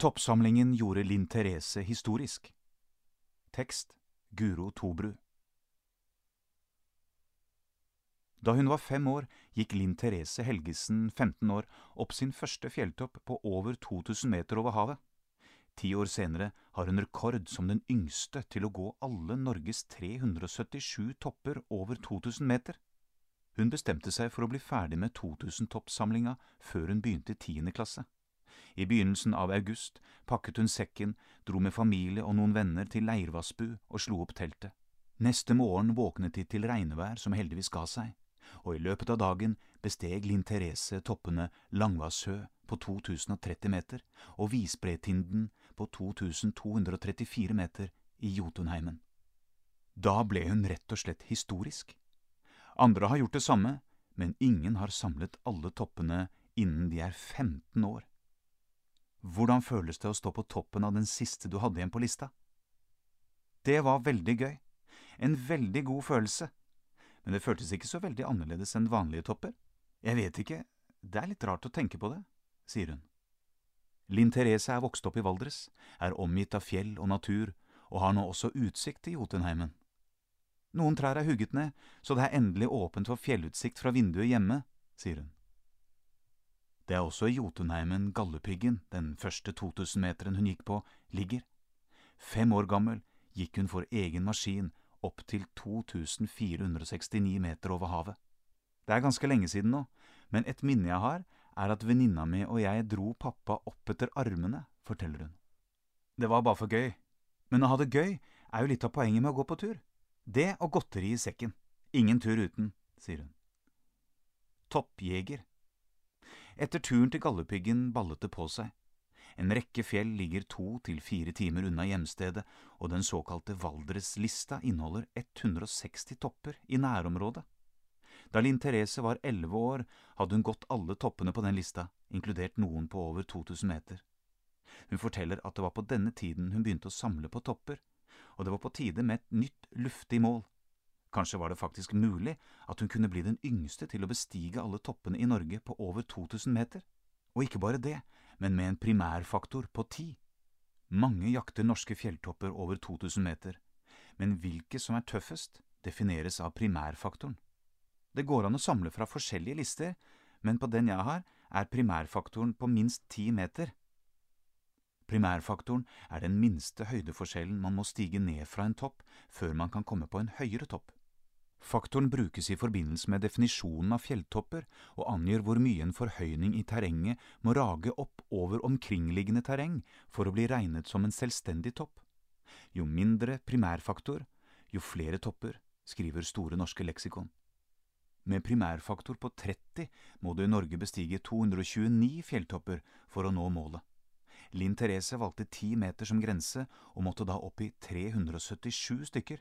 Toppsamlingen gjorde Linn Therese historisk. Tekst Guro Tobru. Da hun var fem år, gikk Linn Therese Helgesen, 15 år, opp sin første fjelltopp på over 2000 meter over havet. Ti år senere har hun rekord som den yngste til å gå alle Norges 377 topper over 2000 meter. Hun bestemte seg for å bli ferdig med 2000-toppsamlinga før hun begynte i tiende klasse. I begynnelsen av august pakket hun sekken, dro med familie og noen venner til Leirvassbu og slo opp teltet. Neste morgen våknet de til regnvær som heldigvis ga seg, og i løpet av dagen besteg Linn Therese toppene Langvassø på 2030 meter og Visbretinden på 2234 meter i Jotunheimen. Da ble hun rett og slett historisk. Andre har gjort det samme, men ingen har samlet alle toppene innen de er 15 år. Hvordan føles det å stå på toppen av den siste du hadde igjen på lista? Det var veldig gøy. En veldig god følelse. Men det føltes ikke så veldig annerledes enn vanlige topper. Jeg vet ikke, det er litt rart å tenke på det, sier hun. Linn Therese er vokst opp i Valdres, er omgitt av fjell og natur, og har nå også utsikt til Jotunheimen. Noen trær er hugget ned, så det er endelig åpent for fjellutsikt fra vinduet hjemme, sier hun. Det er også i Jotunheimen Galdhøpiggen, den første 2000-meteren hun gikk på, ligger. Fem år gammel gikk hun for egen maskin opp til 2469 meter over havet. Det er ganske lenge siden nå, men et minne jeg har, er at venninna mi og jeg dro pappa opp etter armene, forteller hun. Det var bare for gøy. Men å ha det gøy er jo litt av poenget med å gå på tur. Det og godteri i sekken. Ingen tur uten, sier hun. Toppjeger. Etter turen til Galdhøpiggen ballet det på seg. En rekke fjell ligger to til fire timer unna hjemstedet, og den såkalte Valdreslista inneholder 160 topper i nærområdet. Da Linn Therese var elleve år, hadde hun gått alle toppene på den lista, inkludert noen på over 2000 meter. Hun forteller at det var på denne tiden hun begynte å samle på topper, og det var på tide med et nytt, luftig mål. Kanskje var det faktisk mulig at hun kunne bli den yngste til å bestige alle toppene i Norge på over 2000 meter. Og ikke bare det, men med en primærfaktor på ti. Mange jakter norske fjelltopper over 2000 meter, men hvilke som er tøffest, defineres av primærfaktoren. Det går an å samle fra forskjellige lister, men på den jeg har, er primærfaktoren på minst ti meter. Primærfaktoren er den minste høydeforskjellen man må stige ned fra en topp før man kan komme på en høyere topp. Faktoren brukes i forbindelse med definisjonen av fjelltopper og angir hvor mye en forhøyning i terrenget må rage opp over omkringliggende terreng for å bli regnet som en selvstendig topp. Jo mindre primærfaktor, jo flere topper, skriver Store norske leksikon. Med primærfaktor på 30 må du i Norge bestige 229 fjelltopper for å nå målet. Linn Therese valgte ti meter som grense og måtte da opp i 377 stykker.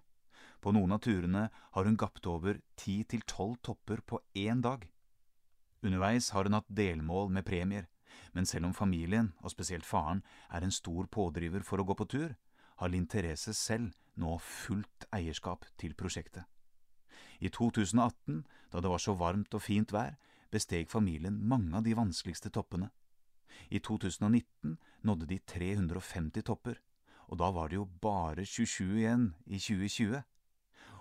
På noen av turene har hun gapt over ti til tolv topper på én dag. Underveis har hun hatt delmål med premier, men selv om familien, og spesielt faren, er en stor pådriver for å gå på tur, har Linn Therese selv nå fullt eierskap til prosjektet. I 2018, da det var så varmt og fint vær, besteg familien mange av de vanskeligste toppene. I 2019 nådde de 350 topper, og da var det jo bare 27 igjen i 2020.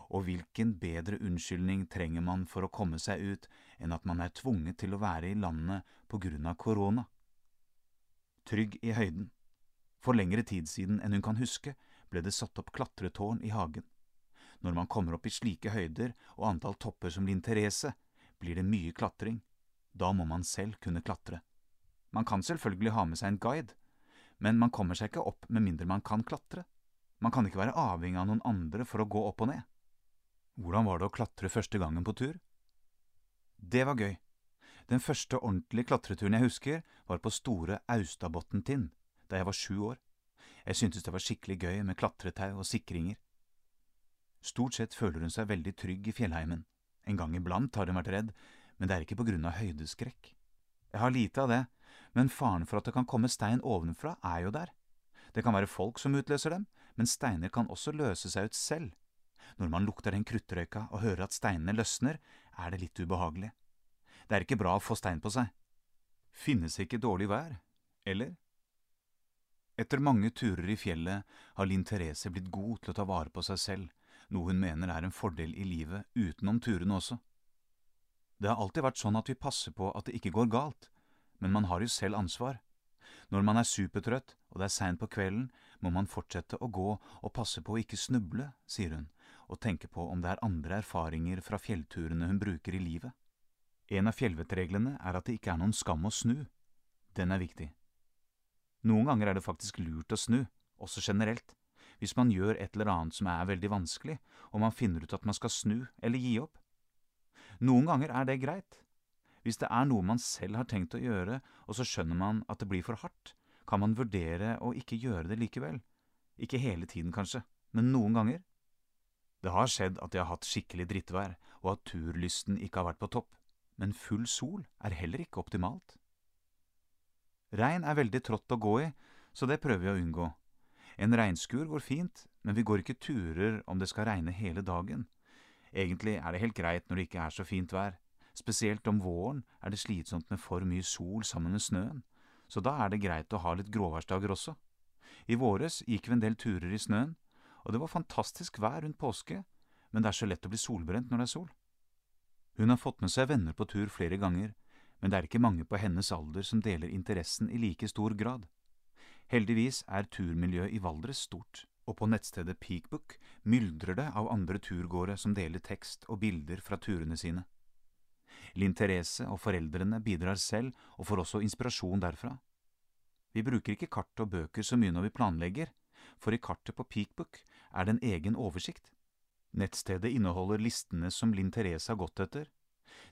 Og hvilken bedre unnskyldning trenger man for å komme seg ut enn at man er tvunget til å være i landet på grunn av korona? Trygg i høyden. For lengre tid siden enn hun kan huske, ble det satt opp klatretårn i hagen. Når man kommer opp i slike høyder og antall topper som Linn Therese, blir det mye klatring. Da må man selv kunne klatre. Man kan selvfølgelig ha med seg en guide, men man kommer seg ikke opp med mindre man kan klatre. Man kan ikke være avhengig av noen andre for å gå opp og ned. Hvordan var det å klatre første gangen på tur? Det var gøy. Den første ordentlige klatreturen jeg husker, var på Store Austabotntind, da jeg var sju år. Jeg syntes det var skikkelig gøy med klatretau og sikringer. Stort sett føler hun seg veldig trygg i fjellheimen. En gang iblant har hun vært redd, men det er ikke på grunn av høydeskrekk. Jeg har lite av det, men faren for at det kan komme stein ovenfra, er jo der. Det kan være folk som utløser dem, men steiner kan også løse seg ut selv. Når man lukter den kruttrøyka og hører at steinene løsner, er det litt ubehagelig. Det er ikke bra å få stein på seg. Finnes ikke dårlig vær, eller? Etter mange turer i fjellet har Linn Therese blitt god til å ta vare på seg selv, noe hun mener er en fordel i livet utenom turene også. Det har alltid vært sånn at vi passer på at det ikke går galt, men man har jo selv ansvar. Når man er supertrøtt og det er seint på kvelden, må man fortsette å gå og passe på å ikke snuble, sier hun, og tenke på om det er andre erfaringer fra fjellturene hun bruker i livet. En av fjellvettreglene er at det ikke er noen skam å snu. Den er viktig. Noen ganger er det faktisk lurt å snu, også generelt, hvis man gjør et eller annet som er veldig vanskelig, og man finner ut at man skal snu eller gi opp. Noen ganger er det greit. Hvis det er noe man selv har tenkt å gjøre, og så skjønner man at det blir for hardt, kan man vurdere å ikke gjøre det likevel. Ikke hele tiden, kanskje, men noen ganger. Det har skjedd at jeg har hatt skikkelig drittvær, og at turlysten ikke har vært på topp, men full sol er heller ikke optimalt. Regn er veldig trått å gå i, så det prøver vi å unngå. En regnskur går fint, men vi går ikke turer om det skal regne hele dagen. Egentlig er det helt greit når det ikke er så fint vær. Spesielt om våren er det slitsomt med for mye sol sammen med snøen, så da er det greit å ha litt gråværsdager også. I våres gikk vi en del turer i snøen, og det var fantastisk vær rundt påske, men det er så lett å bli solbrent når det er sol. Hun har fått med seg venner på tur flere ganger, men det er ikke mange på hennes alder som deler interessen i like stor grad. Heldigvis er turmiljøet i Valdres stort, og på nettstedet Peakbook myldrer det av andre turgåere som deler tekst og bilder fra turene sine. Linn Therese og foreldrene bidrar selv og får også inspirasjon derfra. Vi bruker ikke kart og bøker så mye når vi planlegger, for i kartet på Peakbook er det en egen oversikt. Nettstedet inneholder listene som Linn Therese har gått etter.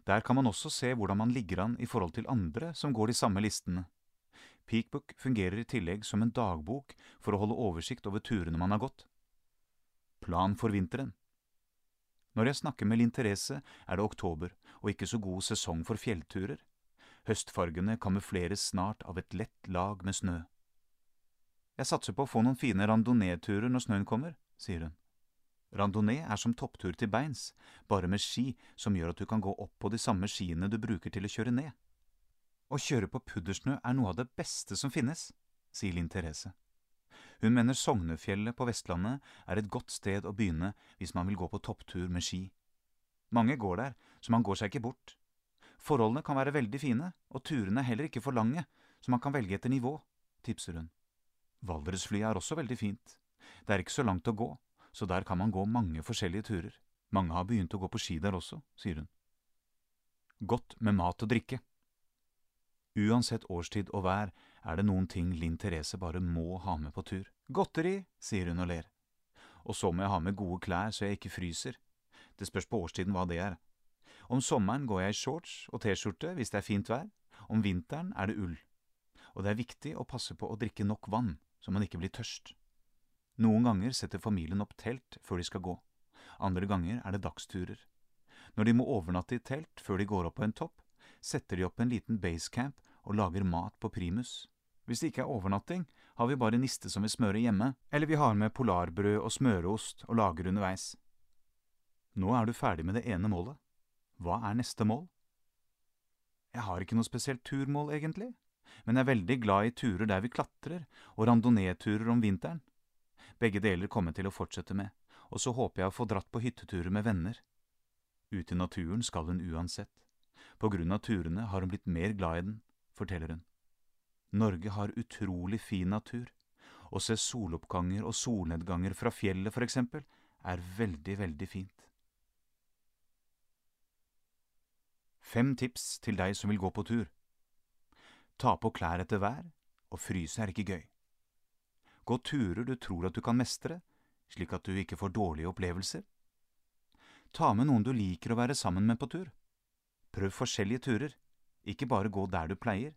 Der kan man også se hvordan man ligger an i forhold til andre som går de samme listene. Peakbook fungerer i tillegg som en dagbok for å holde oversikt over turene man har gått. Plan for vinteren Når jeg snakker med Linn Therese, er det oktober og ikke så god sesong for fjellturer. Høstfargene kamufleres snart av et lett lag med snø. Jeg satser på å få noen fine randonee-turer når snøen kommer, sier hun. Randonee er som topptur til beins, bare med ski som gjør at du kan gå opp på de samme skiene du bruker til å kjøre ned. Å kjøre på puddersnø er noe av det beste som finnes, sier Linn Therese. Hun mener Sognefjellet på Vestlandet er et godt sted å begynne hvis man vil gå på topptur med ski. Mange går der, så man går seg ikke bort. Forholdene kan være veldig fine, og turene er heller ikke for lange, så man kan velge etter nivå, tipser hun. Valdresflyet er også veldig fint. Det er ikke så langt å gå, så der kan man gå mange forskjellige turer. Mange har begynt å gå på ski der også, sier hun. Godt med mat og drikke. Uansett årstid og vær er det noen ting Linn Therese bare må ha med på tur. Godteri, sier hun og ler. Og så må jeg ha med gode klær så jeg ikke fryser. Det spørs på årstiden hva det er. Om sommeren går jeg i shorts og T-skjorte hvis det er fint vær, om vinteren er det ull. Og det er viktig å passe på å drikke nok vann, så man ikke blir tørst. Noen ganger setter familien opp telt før de skal gå, andre ganger er det dagsturer. Når de må overnatte i telt før de går opp på en topp, setter de opp en liten basecamp og lager mat på primus. Hvis det ikke er overnatting, har vi bare niste som vi smører hjemme, eller vi har med polarbrød og smøreost og lager underveis. Nå er du ferdig med det ene målet. Hva er neste mål? Jeg har ikke noe spesielt turmål, egentlig, men jeg er veldig glad i turer der vi klatrer, og randonee-turer om vinteren. Begge deler kommer til å fortsette med, og så håper jeg å få dratt på hytteturer med venner. Ut i naturen skal hun uansett. På grunn av turene har hun blitt mer glad i den, forteller hun. Norge har utrolig fin natur. Å se soloppganger og solnedganger fra fjellet, for eksempel, er veldig, veldig fint. Fem tips til deg som vil gå på tur. Ta på klær etter vær, og fryse er ikke gøy. Gå turer du tror at du kan mestre, slik at du ikke får dårlige opplevelser. Ta med noen du liker å være sammen med på tur. Prøv forskjellige turer, ikke bare gå der du pleier.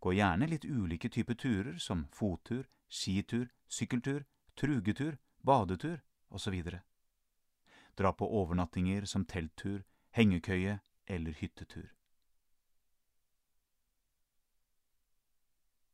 Gå gjerne litt ulike typer turer som fottur, skitur, sykkeltur, trugetur, badetur osv. Dra på overnattinger som telttur, hengekøye eller hyttetur.